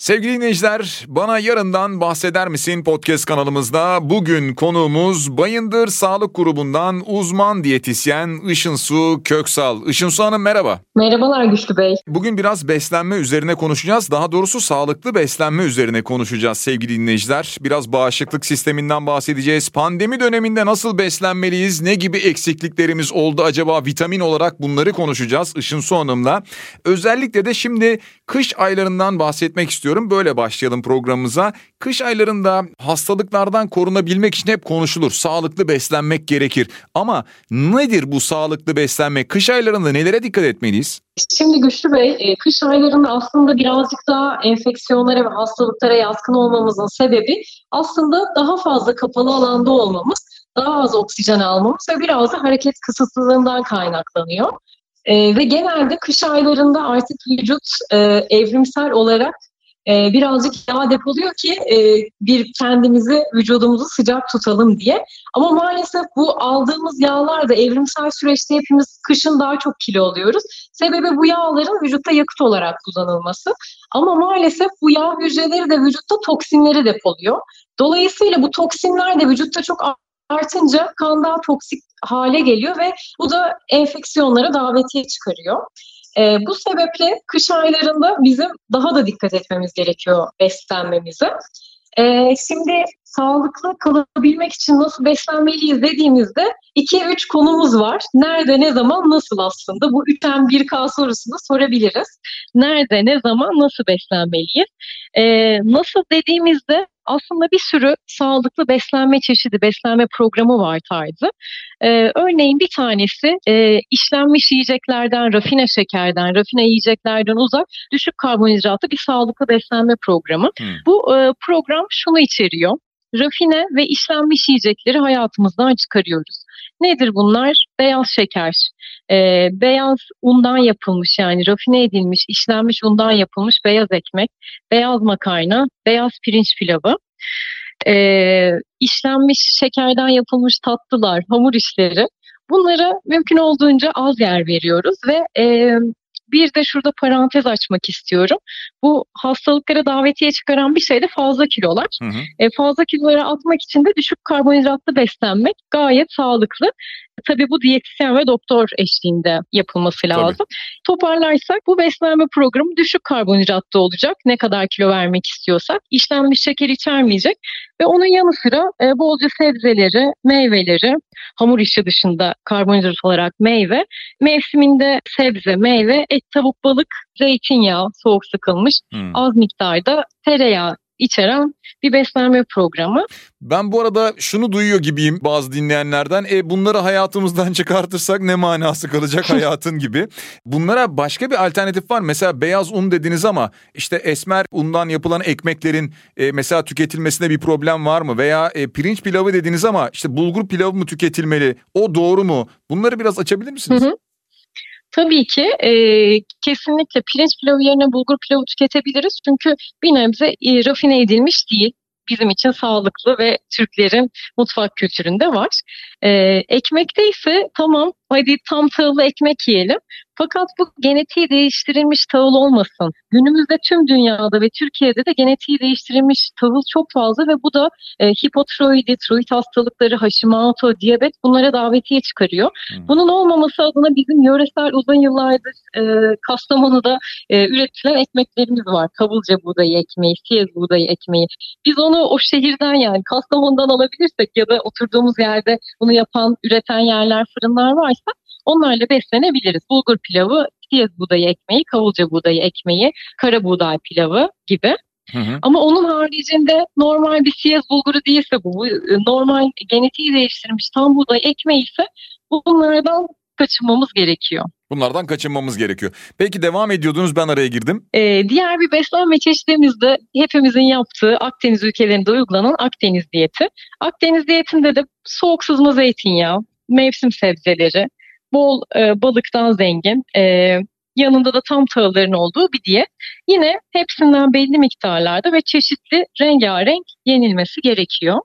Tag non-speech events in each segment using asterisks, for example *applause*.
Sevgili dinleyiciler, bana yarından bahseder misin podcast kanalımızda? Bugün konuğumuz Bayındır Sağlık Grubu'ndan uzman diyetisyen Işın Su Köksal. Işın Su Hanım merhaba. Merhabalar Güçlü Bey. Bugün biraz beslenme üzerine konuşacağız. Daha doğrusu sağlıklı beslenme üzerine konuşacağız sevgili dinleyiciler. Biraz bağışıklık sisteminden bahsedeceğiz. Pandemi döneminde nasıl beslenmeliyiz? Ne gibi eksikliklerimiz oldu acaba vitamin olarak bunları konuşacağız Işın Su Hanım'la. Özellikle de şimdi kış aylarından bahsetmek istiyorum istiyorum. Böyle başlayalım programımıza. Kış aylarında hastalıklardan korunabilmek için hep konuşulur. Sağlıklı beslenmek gerekir. Ama nedir bu sağlıklı beslenme? Kış aylarında nelere dikkat etmeliyiz? Şimdi Güçlü Bey, e, kış aylarında aslında birazcık daha enfeksiyonlara ve hastalıklara yatkın olmamızın sebebi aslında daha fazla kapalı alanda olmamız, daha az oksijen almamız ve biraz da hareket kısıtlılığından kaynaklanıyor. Ee, ve genelde kış aylarında artık vücut e, evrimsel olarak e, birazcık yağ depoluyor ki e, bir kendimizi, vücudumuzu sıcak tutalım diye. Ama maalesef bu aldığımız yağlar da evrimsel süreçte hepimiz kışın daha çok kilo alıyoruz. Sebebi bu yağların vücutta yakıt olarak kullanılması. Ama maalesef bu yağ hücreleri de vücutta toksinleri depoluyor. Dolayısıyla bu toksinler de vücutta çok artınca kan daha toksik hale geliyor ve bu da enfeksiyonlara davetiye çıkarıyor. E, bu sebeple kış aylarında bizim daha da dikkat etmemiz gerekiyor beslenmemize. E, şimdi sağlıklı kalabilmek için nasıl beslenmeliyiz dediğimizde 2-3 konumuz var. Nerede, ne zaman, nasıl aslında? Bu 3M1K sorusunu sorabiliriz. Nerede, ne zaman, nasıl beslenmeliyiz? Ee, nasıl dediğimizde aslında bir sürü sağlıklı beslenme çeşidi, beslenme programı var tarzı. Ee, örneğin bir tanesi e, işlenmiş yiyeceklerden, rafine şekerden, rafine yiyeceklerden uzak düşük karbonhidratlı bir sağlıklı beslenme programı. Hmm. Bu e, program şunu içeriyor rafine ve işlenmiş yiyecekleri hayatımızdan çıkarıyoruz. Nedir bunlar? Beyaz şeker, e, beyaz undan yapılmış yani rafine edilmiş, işlenmiş undan yapılmış beyaz ekmek, beyaz makarna, beyaz pirinç pilavı. E, işlenmiş şekerden yapılmış tatlılar, hamur işleri bunlara mümkün olduğunca az yer veriyoruz ve e, bir de şurada parantez açmak istiyorum. Bu hastalıklara davetiye çıkaran bir şey de fazla kilolar. Hı hı. E, fazla kiloları atmak için de düşük karbonhidratlı beslenmek gayet sağlıklı. Tabii bu diyetisyen ve doktor eşliğinde yapılması lazım. Tabii. Toparlarsak bu beslenme programı düşük karbonhidratlı olacak. Ne kadar kilo vermek istiyorsak. işlenmiş şeker içermeyecek. Ve onun yanı sıra e, bolca sebzeleri, meyveleri, hamur işi dışında karbonhidrat olarak meyve, mevsiminde sebze, meyve, et, tavuk, balık, zeytinyağı, soğuk sıkılmış, hmm. az miktarda tereyağı içeren bir beslenme programı. Ben bu arada şunu duyuyor gibiyim bazı dinleyenlerden. E bunları hayatımızdan *laughs* çıkartırsak ne manası kalacak *laughs* hayatın gibi. Bunlara başka bir alternatif var. Mesela beyaz un dediniz ama işte esmer undan yapılan ekmeklerin e, mesela tüketilmesinde bir problem var mı? Veya e, pirinç pilavı dediniz ama işte bulgur pilavı mı tüketilmeli? O doğru mu? Bunları biraz açabilir misiniz? Hı hı. Tabii ki e, kesinlikle pirinç pilavı yerine bulgur pilavı tüketebiliriz. Çünkü bir nebze e, rafine edilmiş değil bizim için sağlıklı ve Türklerin mutfak kültüründe var. Ee, ekmekte ise tamam hadi tam tahıllı ekmek yiyelim. Fakat bu genetiği değiştirilmiş tahıl olmasın. Günümüzde tüm dünyada ve Türkiye'de de genetiği değiştirilmiş tahıl çok fazla ve bu da e, hipotiroidi, tiroid hastalıkları, Hashimoto, diyabet bunlara davetiye çıkarıyor. Hmm. Bunun olmaması adına bizim yöresel uzun yıllardır e, Kastamonu'da e, üretilen ekmeklerimiz var. Kavulca buğdayı ekmeği, siyez buğdayı ekmeği. Biz onu o şehirden yani Kastamonu'dan alabilirsek ya da oturduğumuz yerde bunu yapan, üreten yerler, fırınlar varsa Onlarla beslenebiliriz. Bulgur pilavı, siyez buğdayı ekmeği, kavulca buğdayı ekmeği, kara buğday pilavı gibi. Hı hı. Ama onun haricinde normal bir siyez bulguru değilse bu, normal genetiği değiştirilmiş tam buğday ekmeği ise bunlardan kaçınmamız gerekiyor. Bunlardan kaçınmamız gerekiyor. Peki devam ediyordunuz ben araya girdim. Ee, diğer bir beslenme çeşitimiz de hepimizin yaptığı Akdeniz ülkelerinde uygulanan Akdeniz diyeti. Akdeniz diyetinde de soğuk sızma zeytinyağı, mevsim sebzeleri, bol e, balıktan zengin, e, yanında da tam tahılların olduğu bir diyet. Yine hepsinden belli miktarlarda ve çeşitli rengarenk yenilmesi gerekiyor.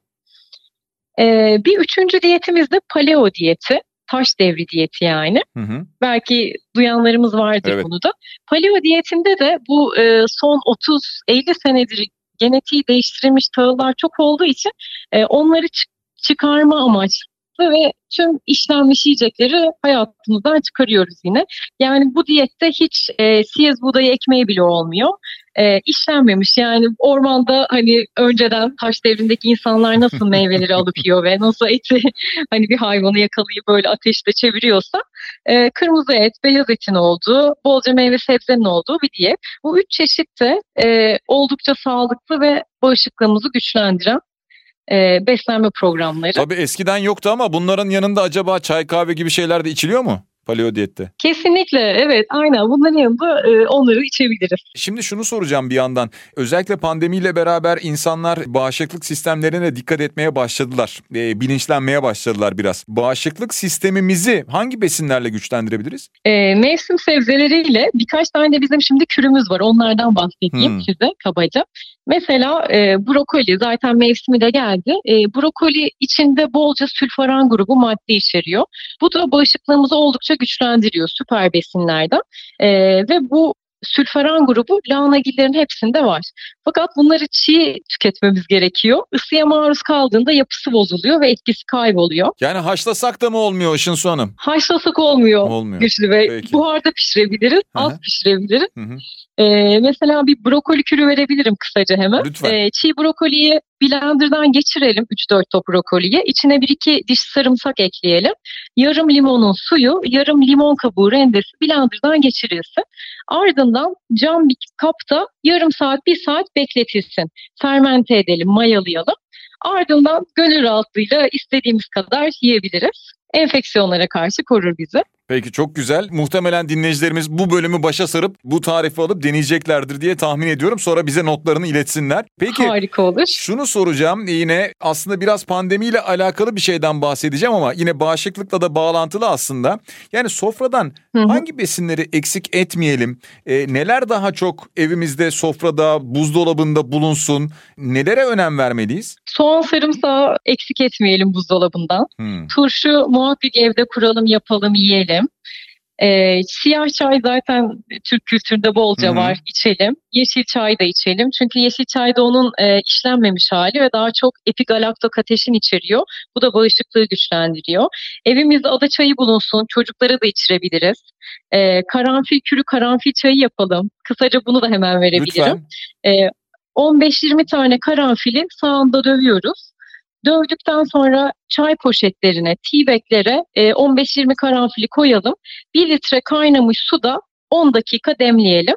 E, bir üçüncü diyetimiz de paleo diyeti. taş devri diyeti yani. Hı hı. Belki duyanlarımız vardır Evet. bunu da. Paleo diyetinde de bu e, son 30-50 senedir genetiği değiştirilmiş tahıllar çok olduğu için e, onları çı- çıkarma amaçlı ve tüm işlenmiş yiyecekleri hayatımızdan çıkarıyoruz yine. Yani bu diyette hiç e, siyez buğdayı ekmeği bile olmuyor. E, işlenmemiş yani ormanda hani önceden taş devrindeki insanlar nasıl meyveleri *laughs* alıp yiyor ve nasıl eti *laughs* hani bir hayvanı yakalayıp böyle ateşte çeviriyorsa e, kırmızı et, beyaz etin olduğu, bolca meyve sebzenin olduğu bir diyet. Bu üç çeşit de e, oldukça sağlıklı ve bağışıklığımızı güçlendiren e, beslenme programları. Tabii eskiden yoktu ama bunların yanında acaba çay kahve gibi şeyler de içiliyor mu? Paleo diyette. Kesinlikle evet aynen bunların yanında e, onları içebiliriz. Şimdi şunu soracağım bir yandan. Özellikle pandemiyle beraber insanlar bağışıklık sistemlerine dikkat etmeye başladılar. E, bilinçlenmeye başladılar biraz. Bağışıklık sistemimizi hangi besinlerle güçlendirebiliriz? E, mevsim sebzeleriyle birkaç tane de bizim şimdi kürümüz var onlardan bahsedeyim Hmm. size kabaca. Mesela e, brokoli zaten mevsimi de geldi. E, brokoli içinde bolca sülfaran grubu madde içeriyor. Bu da bağışıklığımızı oldukça güçlendiriyor süper besinlerden. E, ve bu sülfaran grubu lahanagillerin hepsinde var. Fakat bunları çiğ tüketmemiz gerekiyor. Isıya maruz kaldığında yapısı bozuluyor ve etkisi kayboluyor. Yani haşlasak da mı olmuyor Işınsu Hanım? Haşlasak olmuyor. Olmuyor. Güçlü Bey. Peki. Buharda pişirebiliriz, Hı hı. az pişirebiliriz. Ee, mesela bir brokoli kürü verebilirim kısaca hemen. Lütfen. Ee, çiğ brokoliyi blenderdan geçirelim 3-4 top brokoliyi. İçine bir iki diş sarımsak ekleyelim. Yarım limonun suyu, yarım limon kabuğu rendesi blenderdan geçirilsin. Ardından cam bir kapta yarım saat, bir saat bekletilsin. Fermente edelim, mayalayalım. Ardından gönül rahatlığıyla istediğimiz kadar yiyebiliriz. Enfeksiyonlara karşı korur bizi. Peki çok güzel. Muhtemelen dinleyicilerimiz bu bölümü başa sarıp bu tarifi alıp deneyeceklerdir diye tahmin ediyorum. Sonra bize notlarını iletsinler. Peki Harika olur. Şunu soracağım yine aslında biraz pandemiyle alakalı bir şeyden bahsedeceğim ama yine bağışıklıkla da bağlantılı aslında. Yani sofradan Hı hı. hangi besinleri eksik etmeyelim? Ee, neler daha çok evimizde sofrada buzdolabında bulunsun? Nelere önem vermeliyiz? Soğan sarımsağı eksik etmeyelim buzdolabından. Hmm. Turşu muhakkak evde kuralım, yapalım, yiyelim. Ee, siyah çay zaten Türk kültüründe bolca Hı hı. var, içelim. Yeşil çay da içelim. Çünkü yeşil çay da onun e, işlenmemiş hali ve daha çok epigalaktokateşin içeriyor. Bu da bağışıklığı güçlendiriyor. Evimizde ada çayı bulunsun, çocuklara da içirebiliriz. Ee, karanfil kürü karanfil çayı yapalım. Kısaca bunu da hemen verebilirim. Lütfen. Ee, 15-20 tane karanfili sağında dövüyoruz. Dövdükten sonra çay poşetlerine, teabag'lere e, 15-20 karanfili koyalım. 1 litre kaynamış suda 10 dakika demleyelim.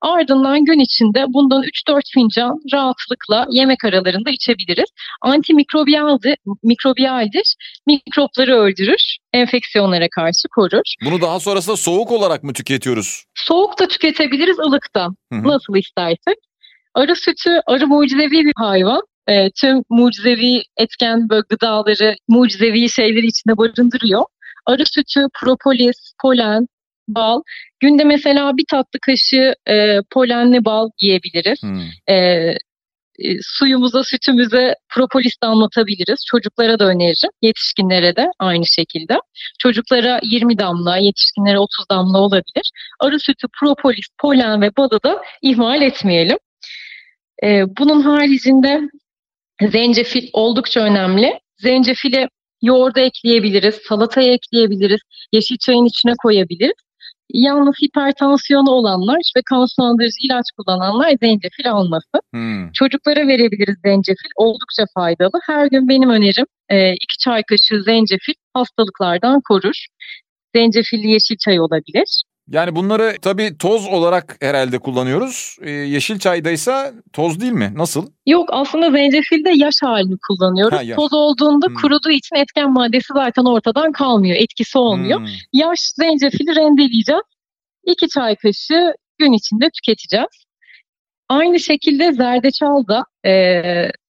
Ardından gün içinde bundan 3-4 fincan rahatlıkla yemek aralarında içebiliriz. Antimikrobiyaldir, mikrobiyaldir, mikropları öldürür, enfeksiyonlara karşı korur. Bunu daha sonrasında soğuk olarak mı tüketiyoruz? Soğuk da tüketebiliriz, ılık da. Hı hı. Nasıl istersek. Arı sütü, arı mucizevi bir hayvan. E, tüm mucizevi etken böyle gıdaları, mucizevi şeyleri içinde barındırıyor. Arı sütü, propolis, polen, bal. Günde mesela bir tatlı kaşığı e, polenli bal yiyebiliriz. Hmm. E, e, suyumuza, sütümüze propolis damlatabiliriz. Çocuklara da öneririm. Yetişkinlere de aynı şekilde. Çocuklara 20 damla, yetişkinlere 30 damla olabilir. Arı sütü, propolis, polen ve balı da ihmal etmeyelim. Ee, bunun haricinde zencefil oldukça önemli. Zencefili yoğurda ekleyebiliriz, salataya ekleyebiliriz, yeşil çayın içine koyabiliriz. Yalnız hipertansiyonu olanlar ve kan sulandırıcı ilaç kullananlar zencefil almasın. Hmm. Çocuklara verebiliriz zencefil. Oldukça faydalı. Her gün benim önerim e, iki çay kaşığı zencefil hastalıklardan korur. Zencefilli yeşil çay olabilir. Yani bunları tabii toz olarak herhalde kullanıyoruz. Ee, yeşil çaydaysa toz değil mi? Nasıl? Yok aslında zencefilde yaş halini kullanıyoruz. Ha, yaş. Toz olduğunda Hmm. kuruduğu için etken maddesi zaten ortadan kalmıyor. Etkisi olmuyor. Hmm. Yaş zencefili rendeleyeceğiz. İki çay kaşığı gün içinde tüketeceğiz. Aynı şekilde zerdeçal da e,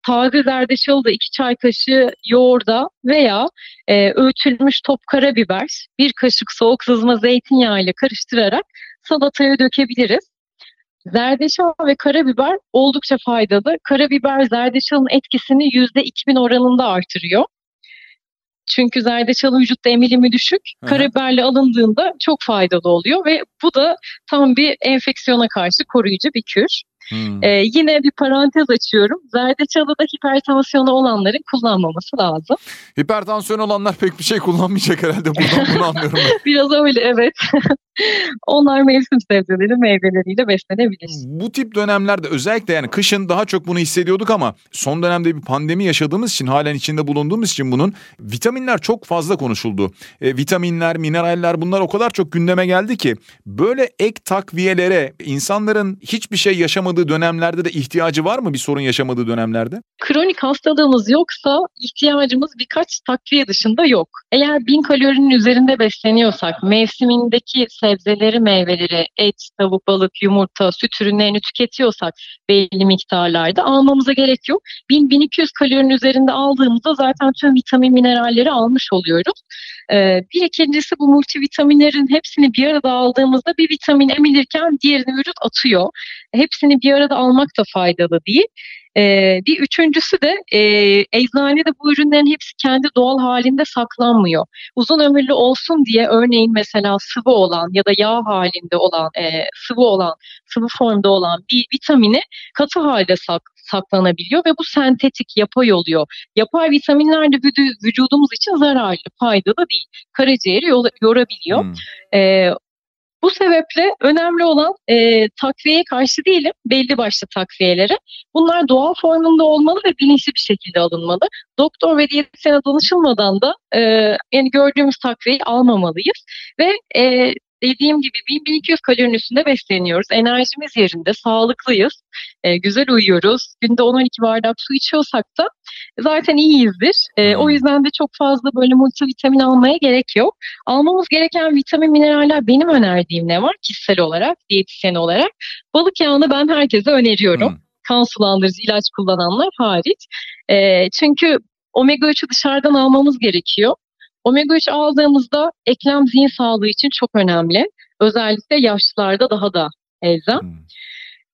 taze zerdeçalı da iki çay kaşığı yoğurda veya e, öğütülmüş top karabiber, bir kaşık soğuk sızma zeytinyağı ile karıştırarak salataya dökebiliriz. Zerdeçal ve karabiber oldukça faydalı. Karabiber zerdeçalın etkisini %2000 oranında artırıyor. Çünkü zerdeçalı vücutta emilimi düşük. Karabiberle alındığında çok faydalı oluyor ve bu da tam bir enfeksiyona karşı koruyucu bir kür. Hmm. Ee, yine bir parantez açıyorum. Zerdeçalıda hipertansiyonu olanların kullanmaması lazım. Hipertansiyon olanlar pek bir şey kullanmayacak herhalde. Buradan bunu *laughs* anlıyorum. Biraz öyle evet. *laughs* Onlar mevsim sebzeleri meyveleriyle beslenebilir. Bu tip dönemlerde özellikle yani kışın daha çok bunu hissediyorduk ama son dönemde bir pandemi yaşadığımız için halen içinde bulunduğumuz için bunun vitaminler çok fazla konuşuldu. E, vitaminler, mineraller bunlar o kadar çok gündeme geldi ki böyle ek takviyelere insanların hiçbir şey yaşamadığı dönemlerde de ihtiyacı var mı bir sorun yaşamadığı dönemlerde? Kronik hastalığımız yoksa ihtiyacımız birkaç takviye dışında yok. Eğer bin kalorinin üzerinde besleniyorsak mevsimindeki sebzeleri, meyveleri, et, tavuk, balık, yumurta, süt ürünlerini tüketiyorsak belli miktarlarda almamıza gerek yok. 1000-1200 kalorinin üzerinde aldığımızda zaten tüm vitamin mineralleri almış oluyoruz. Ee, bir ikincisi bu multivitaminlerin hepsini bir arada aldığımızda bir vitamin emilirken diğerini vücut atıyor. Hepsini bir arada almak da faydalı değil. Ee, bir üçüncüsü de e, eczanede bu ürünlerin hepsi kendi doğal halinde saklanmıyor. Uzun ömürlü olsun diye örneğin mesela sıvı olan ya da yağ halinde olan, e, sıvı olan, sıvı formda olan bir vitamini katı halde sak, saklanabiliyor ve bu sentetik, yapay oluyor. Yapay vitaminler de vücudumuz için zararlı, faydalı değil. Karaciğeri yorabiliyor. Hmm. E, bu sebeple önemli olan e, takviyeye karşı değilim, belli başlı takviyelere. Bunlar doğal formunda olmalı ve bilinçli bir şekilde alınmalı. Doktor ve diyetisyene danışılmadan da e, yani gördüğümüz takviyeyi almamalıyız. Ve e, dediğim gibi 1200 kalorinin üstünde besleniyoruz. Enerjimiz yerinde, sağlıklıyız, e, güzel uyuyoruz. Günde 10-12 bardak su içiyorsak da zaten iyiyizdir. E, o hmm. yüzden de çok fazla böyle multivitamin almaya gerek yok. Almamız gereken vitamin, mineraller benim önerdiğim ne var kişisel olarak, diyetisyen olarak? Balık yağını ben herkese öneriyorum. Hmm. Kan sulandırıcı ilaç kullananlar hariç. E, çünkü omega 3'ü dışarıdan almamız gerekiyor. Omega 3 aldığımızda eklem zihin sağlığı için çok önemli. Özellikle yaşlılarda daha da elzem. Hmm.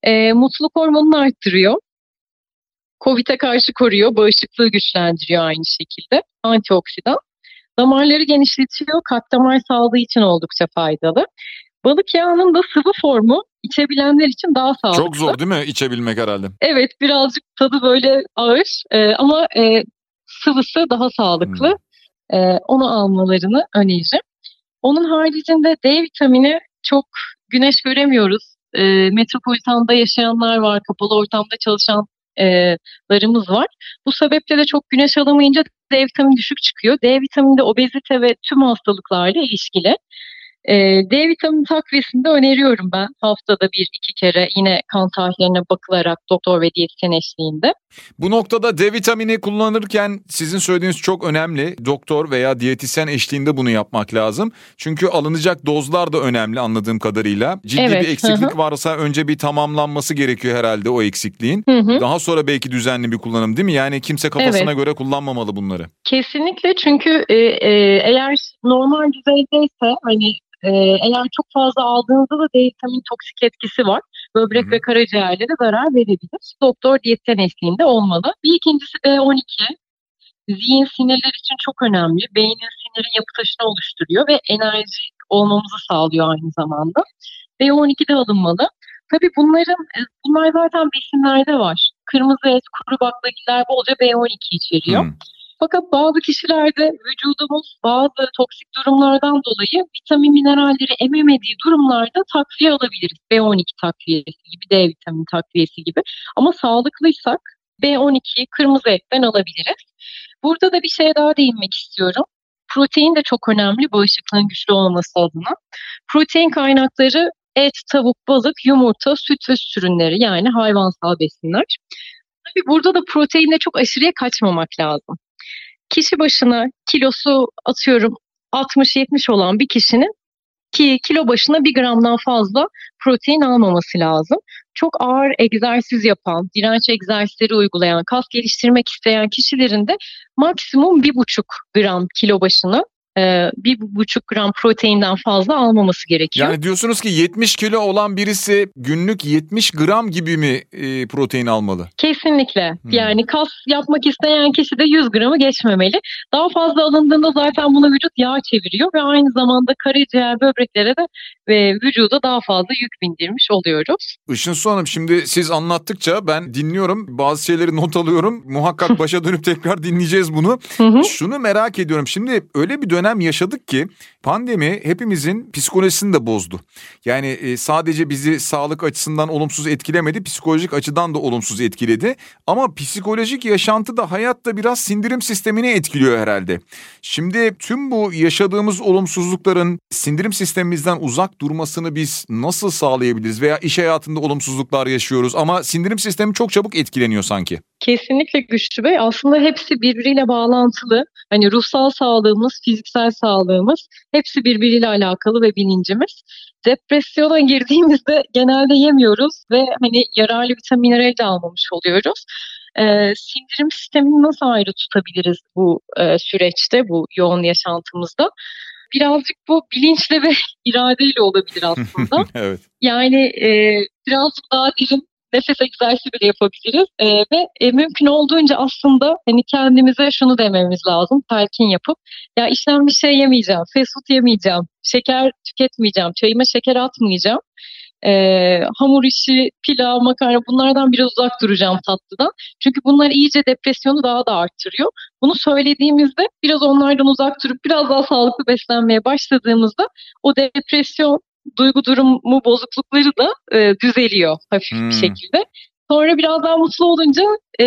E, mutluluk hormonunu arttırıyor. Covid'e karşı koruyor, bağışıklığı güçlendiriyor aynı şekilde. Antioksidan. Damarları genişletiyor, kalp damar sağlığı için oldukça faydalı. Balık yağının da sıvı formu içebilenler için daha sağlıklı. Çok zor değil mi içebilmek herhalde? Evet birazcık tadı böyle ağır e, ama e, sıvısı daha sağlıklı. Hmm e, onu almalarını öneririm. Onun haricinde D vitamini çok güneş göremiyoruz. E, metropolitanda yaşayanlar var, kapalı ortamda çalışanlarımız var. Bu sebeple de çok güneş alamayınca D vitamini düşük çıkıyor. D vitamini de obezite ve tüm hastalıklarla ilişkili. E, D vitamini takviyesinde öneriyorum ben haftada bir iki kere yine kan tahlillerine bakılarak doktor ve diyetisyen eşliğinde. Bu noktada D vitamini kullanırken sizin söylediğiniz çok önemli. Doktor veya diyetisyen eşliğinde bunu yapmak lazım. Çünkü alınacak dozlar da önemli anladığım kadarıyla. Ciddi evet, bir eksiklik hı. varsa önce bir tamamlanması gerekiyor herhalde o eksikliğin. Hı hı. Daha sonra belki düzenli bir kullanım değil mi? Yani kimse kafasına evet. göre kullanmamalı bunları. Kesinlikle çünkü e, e, eğer normal düzeydeyse hani ee, eğer çok fazla aldığınızda da D vitamin toksik etkisi var. Böbrek Hı-hı. ve karaciğerlere zarar verebilir. Doktor diyetten eşliğinde olmalı. Bir ikincisi B12. Zihin sinirler için çok önemli. Beynin sinirin yapı taşını oluşturuyor ve enerji olmamızı sağlıyor aynı zamanda. B12 de alınmalı. Tabii bunların e, bunlar zaten besinlerde var. Kırmızı et, kuru baklagiller bolca B12 içeriyor. Hmm. Fakat bazı kişilerde vücudumuz bazı toksik durumlardan dolayı vitamin mineralleri ememediği durumlarda takviye alabiliriz. B12 takviyesi gibi, D vitamin takviyesi gibi. Ama sağlıklıysak B12'yi kırmızı etten alabiliriz. Burada da bir şey daha değinmek istiyorum. Protein de çok önemli bağışıklığın güçlü olması adına. Protein kaynakları et, tavuk, balık, yumurta, süt ve süt ürünleri yani hayvansal besinler. Tabii burada da proteinde çok aşırıya kaçmamak lazım kişi başına kilosu atıyorum 60-70 olan bir kişinin ki kilo başına bir gramdan fazla protein almaması lazım. Çok ağır egzersiz yapan, direnç egzersizleri uygulayan, kas geliştirmek isteyen kişilerin de maksimum bir buçuk gram kilo başına bir buçuk gram proteinden fazla almaması gerekiyor. Yani diyorsunuz ki 70 kilo olan birisi günlük 70 gram gibi mi e, protein almalı? Kesinlikle. Hmm. Yani kas yapmak isteyen kişi de 100 gramı geçmemeli. Daha fazla alındığında zaten buna vücut yağ çeviriyor ve aynı zamanda karaciğer böbreklere de ve vücuda daha fazla yük bindirmiş oluyoruz. Işın Su Hanım şimdi siz anlattıkça ben dinliyorum. Bazı şeyleri not alıyorum. Muhakkak *laughs* başa dönüp tekrar dinleyeceğiz bunu. Şunu merak ediyorum. Şimdi öyle bir dönem yaşadık ki pandemi hepimizin psikolojisini de bozdu. Yani e, sadece bizi sağlık açısından olumsuz etkilemedi, psikolojik açıdan da olumsuz etkiledi. Ama psikolojik yaşantı da hayatta biraz sindirim sistemini etkiliyor herhalde. Şimdi tüm bu yaşadığımız olumsuzlukların sindirim sistemimizden uzak durmasını biz nasıl sağlayabiliriz? Veya iş hayatında olumsuzluklar yaşıyoruz ama sindirim sistemi çok çabuk etkileniyor sanki. Kesinlikle güçlü Bey. Aslında hepsi birbiriyle bağlantılı. Hani ruhsal sağlığımız, fiziksel sağlığımız hepsi birbiriyle alakalı ve bilincimiz. Depresyona girdiğimizde genelde yemiyoruz ve hani yararlı vitaminleri de almamış oluyoruz. Ee, sindirim sistemini nasıl ayrı tutabiliriz bu e, süreçte, bu yoğun yaşantımızda? Birazcık bu bilinçle ve *laughs* iradeyle olabilir *laughs* aslında. evet. Yani e, birazcık daha derin nefes egzersizi bile yapabiliriz. E, ve e, mümkün olduğunca aslında hani kendimize şunu dememiz lazım. Telkin yapıp ya işlem bir şey yemeyeceğim, fast food yemeyeceğim, şeker tüketmeyeceğim, çayıma şeker atmayacağım. E, hamur işi, pilav, makarna bunlardan biraz uzak duracağım tatlıdan. Çünkü bunlar iyice depresyonu daha da arttırıyor. Bunu söylediğimizde biraz onlardan uzak durup biraz daha sağlıklı beslenmeye başladığımızda o depresyon duygu durumu bozuklukları da e, düzeliyor hafif hmm. bir şekilde. Sonra biraz daha mutlu olunca e,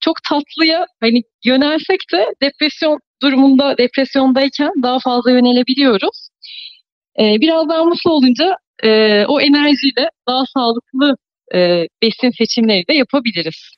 çok tatlıya hani yönelsek de depresyon durumunda depresyondayken daha fazla yönelebiliyoruz. E, biraz daha mutlu olunca e, o enerjiyle daha sağlıklı e, besin seçimleri de yapabiliriz.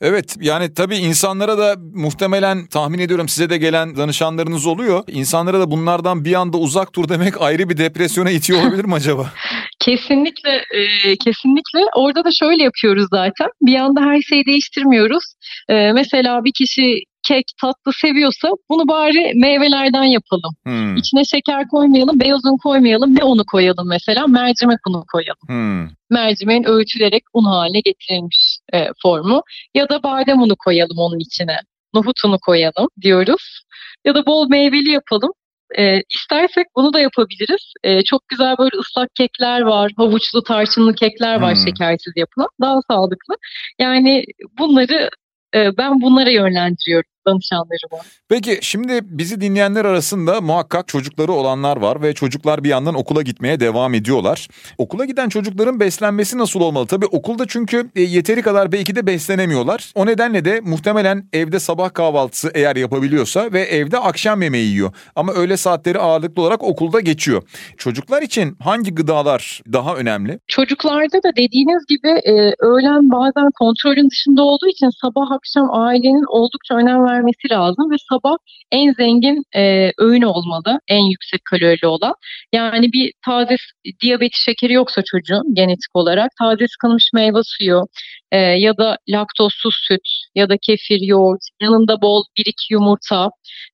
Evet yani tabii insanlara da muhtemelen tahmin ediyorum size de gelen danışanlarınız oluyor. İnsanlara da bunlardan bir anda uzak dur demek ayrı bir depresyona itiyor olabilir mi acaba? *laughs* kesinlikle e, kesinlikle orada da şöyle yapıyoruz zaten. Bir anda her şeyi değiştirmiyoruz. E, mesela bir kişi kek, tatlı seviyorsa bunu bari meyvelerden yapalım. Hmm. İçine şeker koymayalım, beyaz un koymayalım. Ne unu koyalım mesela? Mercimek unu koyalım. Hmm. Mercimeğin öğütülerek un haline getirilmiş e, formu. Ya da badem unu koyalım onun içine. Nohut unu koyalım diyoruz. Ya da bol meyveli yapalım. E, istersek bunu da yapabiliriz. E, çok güzel böyle ıslak kekler var, havuçlu tarçınlı kekler var hmm. şekersiz yapılan. Daha sağlıklı. Yani bunları e, ben bunlara yönlendiriyorum danışanlarıma. Peki şimdi bizi dinleyenler arasında muhakkak çocukları olanlar var ve çocuklar bir yandan okula gitmeye devam ediyorlar. Okula giden çocukların beslenmesi nasıl olmalı? Tabii okulda çünkü e, yeteri kadar belki de beslenemiyorlar. O nedenle de muhtemelen evde sabah kahvaltısı eğer yapabiliyorsa ve evde akşam yemeği yiyor. Ama öğle saatleri ağırlıklı olarak okulda geçiyor. Çocuklar için hangi gıdalar daha önemli? Çocuklarda da dediğiniz gibi e, öğlen bazen kontrolün dışında olduğu için sabah akşam ailenin oldukça önem vermesi lazım ve sabah en zengin e, öğün olmalı, en yüksek kalorili olan. Yani bir taze diyabeti şekeri yoksa çocuğun genetik olarak taze sıkılmış meyve suyu e, ya da laktozsuz süt ya da kefir, yoğurt, yanında bol bir iki yumurta,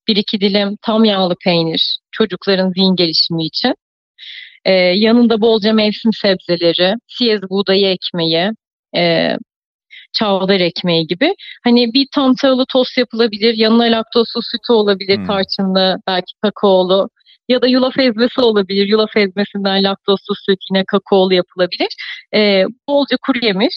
bir iki dilim tam yağlı peynir çocukların zihin gelişimi için. Ee, yanında bolca mevsim sebzeleri, siyez buğdayı ekmeği, e, çavdar ekmeği gibi. Hani bir tam tahıllı tost yapılabilir. Yanına laktozlu sütü olabilir, hmm. tarçınlı, belki kakaolu. Ya da yulaf ezmesi olabilir. Yulaf ezmesinden laktozlu süt yine kakaolu yapılabilir. E, bolca kuru yemiş.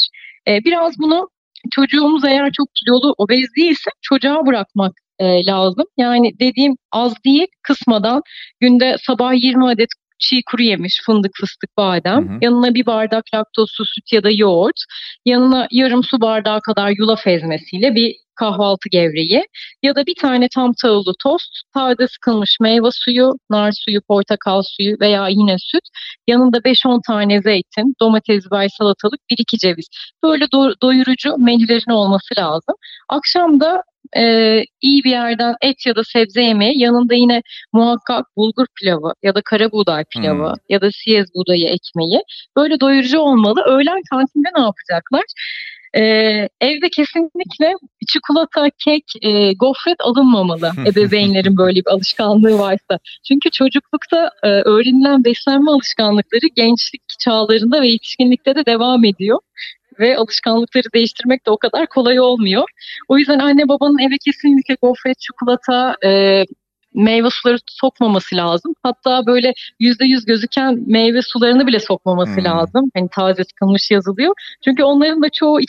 E, biraz bunu çocuğumuz eğer çok kilolu, obez değilse çocuğa bırakmak e, lazım. Yani dediğim az değil kısmadan günde sabah 20 adet çiğ kuru yemiş, fındık, fıstık, badem. Hı hı. Yanına bir bardak laktozsuz süt ya da yoğurt. Yanına yarım su bardağı kadar yulaf ezmesiyle bir kahvaltı gevreği ya da bir tane tam tahıllı tost, taze sıkılmış meyve suyu, nar suyu, portakal suyu veya yine süt. Yanında 5-10 tane zeytin, domates, biber, salatalık, 1-2 ceviz. Böyle do- doyurucu menülerin olması lazım. Akşam da e, iyi bir yerden et ya da sebze yemeği yanında yine muhakkak bulgur pilavı ya da kara buğday pilavı hmm. ya da siyez buğdayı ekmeği böyle doyurucu olmalı. Öğlen kantinde ne yapacaklar? e, evde kesinlikle çikolata, kek, e, gofret alınmamalı *laughs* ebeveynlerin böyle bir alışkanlığı varsa. Çünkü çocuklukta e, öğrenilen beslenme alışkanlıkları gençlik çağlarında ve yetişkinlikte de devam ediyor ve alışkanlıkları değiştirmek de o kadar kolay olmuyor. O yüzden anne babanın eve kesinlikle gofret, çikolata, e, meyve suları sokmaması lazım. Hatta böyle yüzde yüz gözüken meyve sularını bile sokmaması hmm. lazım. Hani taze sıkılmış yazılıyor. Çünkü onların da çoğu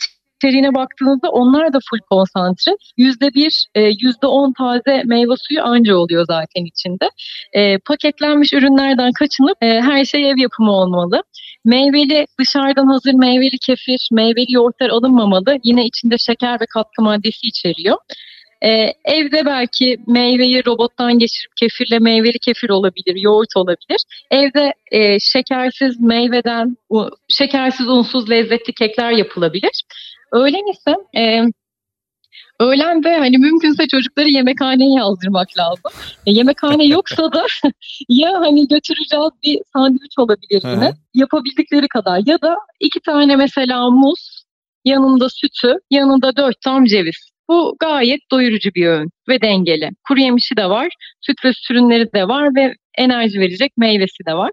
içeriğine baktığınızda onlar da full konsantre. Yüzde bir, e, yüzde on taze meyve suyu anca oluyor zaten içinde. E, paketlenmiş ürünlerden kaçınıp e, her şey ev yapımı olmalı. Meyveli dışarıdan hazır meyveli kefir, meyveli yoğurtlar alınmamalı. Yine içinde şeker ve katkı maddesi içeriyor. Ee, evde belki meyveyi robottan geçirip kefirle meyveli kefir olabilir, yoğurt olabilir. Evde e, şekersiz meyveden, şekersiz unsuz lezzetli kekler yapılabilir. Öğlen ise e, Öğlen de hani mümkünse çocukları yemekhaneye yazdırmak lazım. E, yemekhane yoksa da *laughs* ya hani götüreceğiz bir sandviç olabilir yine. Yapabildikleri kadar ya da iki tane mesela muz, yanında sütü, yanında dört tam ceviz. Bu gayet doyurucu bir öğün ve dengeli. Kuru yemişi de var, süt ve süt ürünleri de var ve enerji verecek meyvesi de var.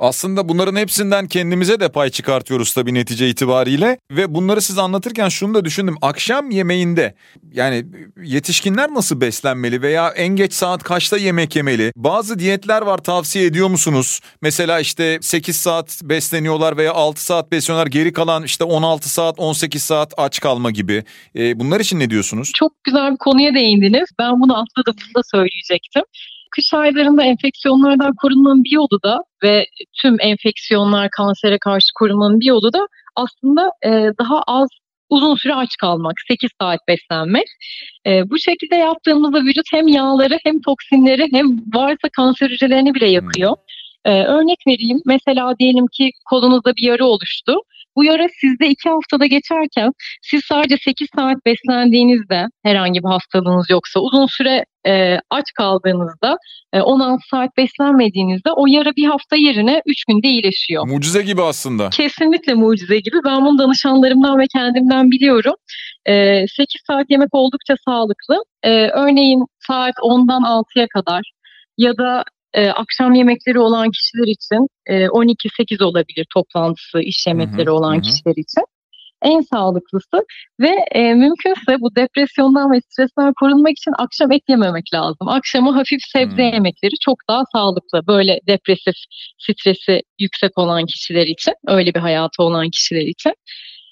Aslında bunların hepsinden kendimize de pay çıkartıyoruz tabii netice itibariyle ve bunları siz anlatırken şunu da düşündüm. Akşam yemeğinde yani yetişkinler nasıl beslenmeli veya en geç saat kaçta yemek yemeli? Bazı diyetler var tavsiye ediyor musunuz? Mesela işte 8 saat besleniyorlar veya 6 saat besleniyorlar. Geri kalan işte 16 saat 18 saat aç kalma gibi. E, bunlar için ne diyorsunuz? Çok güzel bir konuya değindiniz. Ben bunu atladım bunu da söyleyecektim kış aylarında enfeksiyonlardan korunmanın bir yolu da ve tüm enfeksiyonlar, kansere karşı korunmanın bir yolu da aslında e, daha az uzun süre aç kalmak, 8 saat beslenmek. E, bu şekilde yaptığımızda vücut hem yağları hem toksinleri hem varsa kanser hücrelerini bile yakıyor. E, örnek vereyim. Mesela diyelim ki kolunuzda bir yara oluştu. Bu yara sizde iki haftada geçerken siz sadece 8 saat beslendiğinizde herhangi bir hastalığınız yoksa uzun süre e, aç kaldığınızda e, 16 saat beslenmediğinizde o yara bir hafta yerine 3 günde iyileşiyor. Mucize gibi aslında. Kesinlikle mucize gibi. Ben bunu danışanlarımdan ve kendimden biliyorum. E, 8 saat yemek oldukça sağlıklı. E, örneğin saat 10'dan 6'ya kadar ya da e, akşam yemekleri olan kişiler için e, 12-8 olabilir toplantısı, iş yemekleri hı hı, olan hı. kişiler için. En sağlıklısı ve e, mümkünse bu depresyondan ve stresten korunmak için akşam et yememek lazım. Akşama hafif sebze hmm. yemekleri çok daha sağlıklı. Böyle depresif, stresi yüksek olan kişiler için, öyle bir hayatı olan kişiler için.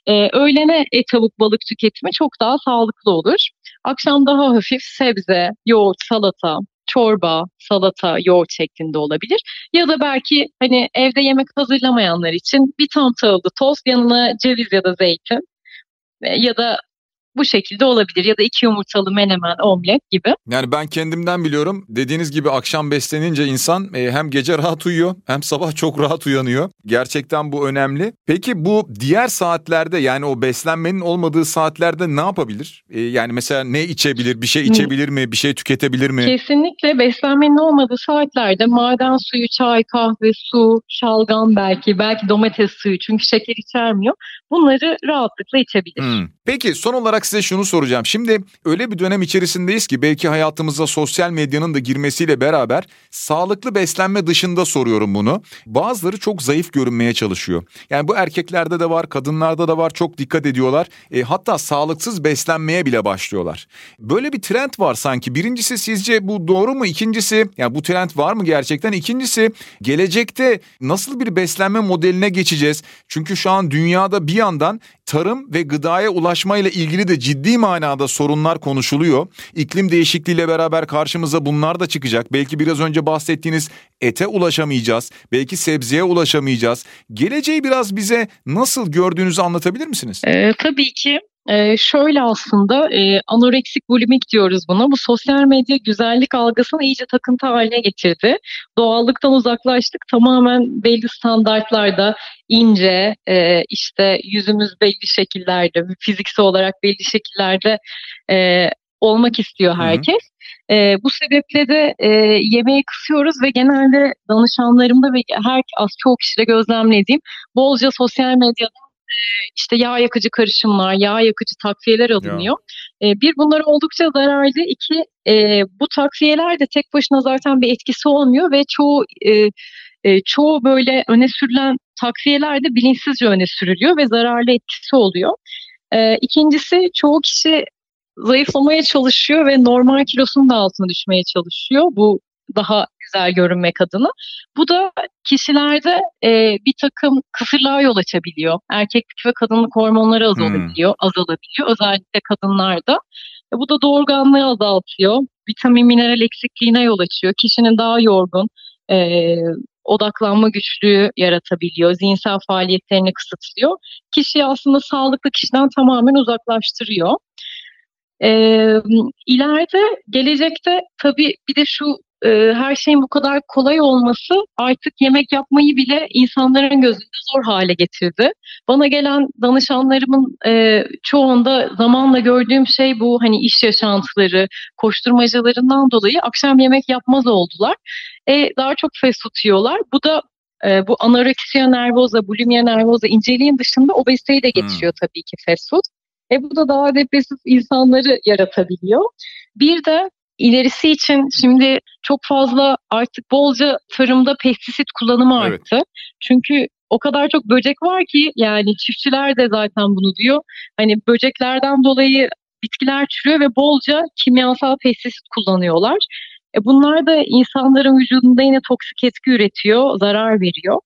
Ee, öğlene et, tavuk, balık tüketimi çok daha sağlıklı olur. Akşam daha hafif sebze, yoğurt, salata, çorba, salata, yoğurt şeklinde olabilir. Ya da belki hani evde yemek hazırlamayanlar için bir tam tahıllı tost yanına ceviz ya da zeytin ya da bu şekilde olabilir ya da iki yumurtalı menemen, omlet gibi. Yani ben kendimden biliyorum. Dediğiniz gibi akşam beslenince insan e, hem gece rahat uyuyor hem sabah çok rahat uyanıyor. Gerçekten bu önemli. Peki bu diğer saatlerde yani o beslenmenin olmadığı saatlerde ne yapabilir? E, yani mesela ne içebilir? Bir şey içebilir mi? Bir şey tüketebilir mi? Kesinlikle beslenmenin olmadığı saatlerde maden suyu, çay, kahve, su, şalgam belki, belki domates suyu çünkü şeker içermiyor. Bunları rahatlıkla içebilir. Hmm. Peki son olarak size şunu soracağım. Şimdi öyle bir dönem içerisindeyiz ki belki hayatımıza sosyal medyanın da girmesiyle beraber sağlıklı beslenme dışında soruyorum bunu. Bazıları çok zayıf görünmeye çalışıyor. Yani bu erkeklerde de var, kadınlarda da var. Çok dikkat ediyorlar. E, hatta sağlıksız beslenmeye bile başlıyorlar. Böyle bir trend var sanki. Birincisi sizce bu doğru mu? İkincisi yani bu trend var mı gerçekten? İkincisi gelecekte nasıl bir beslenme modeline geçeceğiz? Çünkü şu an dünyada bir yandan tarım ve gıdaya ulaşmayla ilgili de ciddi manada sorunlar konuşuluyor. İklim değişikliğiyle beraber karşımıza bunlar da çıkacak. Belki biraz önce bahsettiğiniz ete ulaşamayacağız. Belki sebzeye ulaşamayacağız. Geleceği biraz bize nasıl gördüğünüzü anlatabilir misiniz? Ee, tabii ki. Ee, şöyle aslında e, anoreksik bulimik diyoruz buna. Bu sosyal medya güzellik algısını iyice takıntı haline getirdi. Doğallıktan uzaklaştık. Tamamen belli standartlarda ince, e, işte yüzümüz belli şekillerde, fiziksel olarak belli şekillerde e, olmak istiyor herkes. E, bu sebeple de e, yemeği kısıyoruz ve genelde danışanlarımda ve her az çok kişide gözlemlediğim bolca sosyal medyada işte yağ yakıcı karışımlar, yağ yakıcı takviyeler alınıyor. Ya. Bir bunlar oldukça zararlı. İki bu takviyeler de tek başına zaten bir etkisi olmuyor ve çoğu çoğu böyle öne sürülen takviyeler de bilinçsizce öne sürülüyor ve zararlı etkisi oluyor. İkincisi çoğu kişi zayıflamaya çalışıyor ve normal kilosunun da altına düşmeye çalışıyor. Bu daha güzel görünmek adına. Bu da kişilerde e, bir takım kısırlığa yol açabiliyor. Erkeklik ve kadınlık hormonları azalabiliyor, hmm. azalabiliyor. Özellikle kadınlarda. E, bu da doğurganlığı azaltıyor. Vitamin, mineral eksikliğine yol açıyor. Kişinin daha yorgun, e, odaklanma güçlüğü yaratabiliyor. Zihinsel faaliyetlerini kısıtlıyor. Kişiyi aslında sağlıklı kişiden tamamen uzaklaştırıyor. E, ileride, gelecekte tabii bir de şu e, her şeyin bu kadar kolay olması artık yemek yapmayı bile insanların gözünde zor hale getirdi. Bana gelen danışanlarımın e, çoğunda zamanla gördüğüm şey bu hani iş yaşantıları, koşturmacalarından dolayı akşam yemek yapmaz oldular. E, daha çok fast food yiyorlar. Bu da e, bu anoreksiya nervoza, bulimia nervoza inceliğin dışında obeziteyi de getiriyor hmm. tabii ki fast food. E bu da daha depresif insanları yaratabiliyor. Bir de ilerisi için şimdi çok fazla artık bolca tarımda pestisit kullanımı arttı. Evet. Çünkü o kadar çok böcek var ki yani çiftçiler de zaten bunu diyor. Hani böceklerden dolayı bitkiler çürüyor ve bolca kimyasal pestisit kullanıyorlar. E bunlar da insanların vücudunda yine toksik etki üretiyor, zarar veriyor.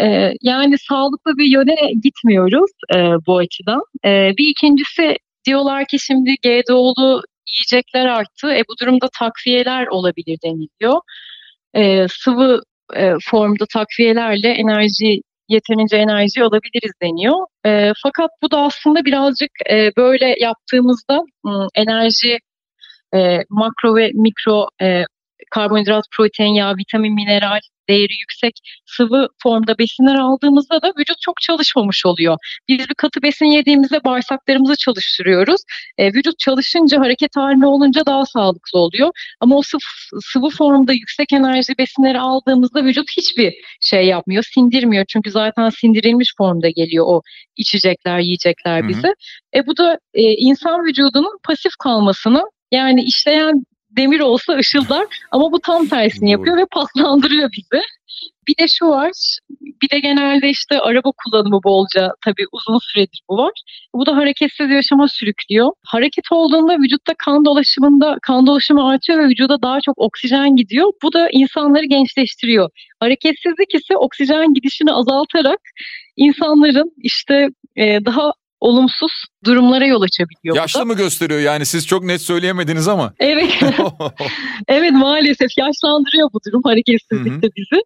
E, yani sağlıklı bir yöne gitmiyoruz e, bu açıdan. E, bir ikincisi diyorlar ki şimdi GDO'lu yiyecekler arttı. E, bu durumda takviyeler olabilir deniliyor. E, sıvı e, formda takviyelerle enerji yeterince enerji alabiliriz deniyor. E, fakat bu da aslında birazcık e, böyle yaptığımızda enerji e, makro ve mikro e, karbonhidrat, protein, yağ, vitamin, mineral değeri yüksek sıvı formda besinler aldığımızda da vücut çok çalışmamış oluyor. Biz bir katı besin yediğimizde bağırsaklarımızı çalıştırıyoruz. E, vücut çalışınca hareket halinde olunca daha sağlıklı oluyor. Ama o sıvı, sıvı formda yüksek enerji besinleri aldığımızda vücut hiçbir şey yapmıyor, sindirmiyor. Çünkü zaten sindirilmiş formda geliyor o içecekler, yiyecekler bize. Hı hı. E, bu da e, insan vücudunun pasif kalmasını yani işleyen demir olsa ışıldar ama bu tam tersini yapıyor ve paslandırıyor bizi. Bir de şu var, bir de genelde işte araba kullanımı bolca tabii uzun süredir bu var. Bu da hareketsiz yaşama sürüklüyor. Hareket olduğunda vücutta kan dolaşımında kan dolaşımı artıyor ve vücuda daha çok oksijen gidiyor. Bu da insanları gençleştiriyor. Hareketsizlik ise oksijen gidişini azaltarak insanların işte e, daha olumsuz durumlara yol açabiliyor. Yaşlı mı gösteriyor yani siz çok net söyleyemediniz ama. *laughs* Evet. *laughs* evet maalesef yaşlandırıyor bu durum hareketsizlikte bizi.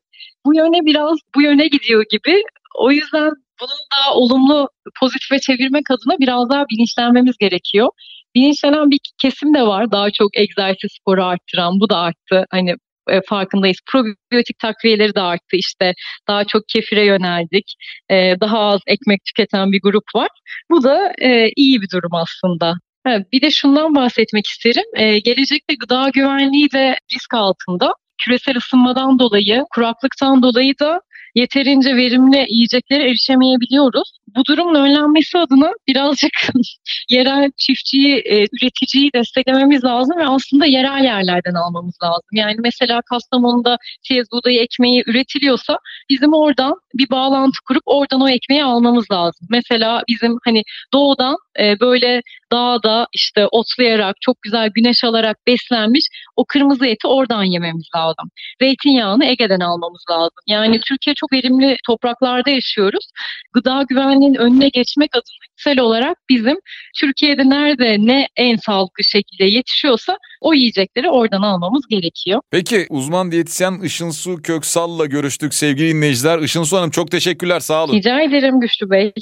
Bu yöne biraz bu yöne gidiyor gibi. O yüzden bunun daha olumlu pozitife çevirmek adına biraz daha bilinçlenmemiz gerekiyor. Bilinçlenen bir kesim de var daha çok egzersiz sporu arttıran bu da arttı. Hani e, farkındayız. Probiyotik takviyeleri de arttı işte. Daha çok kefire yöneldik. E, daha az ekmek tüketen bir grup var. Bu da e, iyi bir durum aslında. bir de şundan bahsetmek isterim. gelecekte gıda güvenliği de risk altında. Küresel ısınmadan dolayı, kuraklıktan dolayı da yeterince verimli yiyeceklere erişemeyebiliyoruz. Bu durumun önlenmesi adına birazcık *laughs* yerel çiftçiyi, e, üreticiyi desteklememiz lazım ve aslında yerel yerlerden almamız lazım. Yani mesela Kastamonu'da çiğez buğdayı ekmeği üretiliyorsa bizim oradan bir bağlantı kurup oradan o ekmeği almamız lazım. Mesela bizim hani doğudan e, böyle dağda işte otlayarak çok güzel güneş alarak beslenmiş o kırmızı eti oradan yememiz lazım. Zeytinyağını Ege'den almamız lazım. Yani Türkiye çok verimli topraklarda yaşıyoruz. Gıda güvenliğinin önüne geçmek adına sel olarak bizim Türkiye'de nerede ne en sağlıklı şekilde yetişiyorsa o yiyecekleri oradan almamız gerekiyor. Peki uzman diyetisyen Işın Su Köksal'la görüştük sevgili dinleyiciler. Işın Su Hanım çok teşekkürler sağ olun. Rica ederim Güçlü Bey.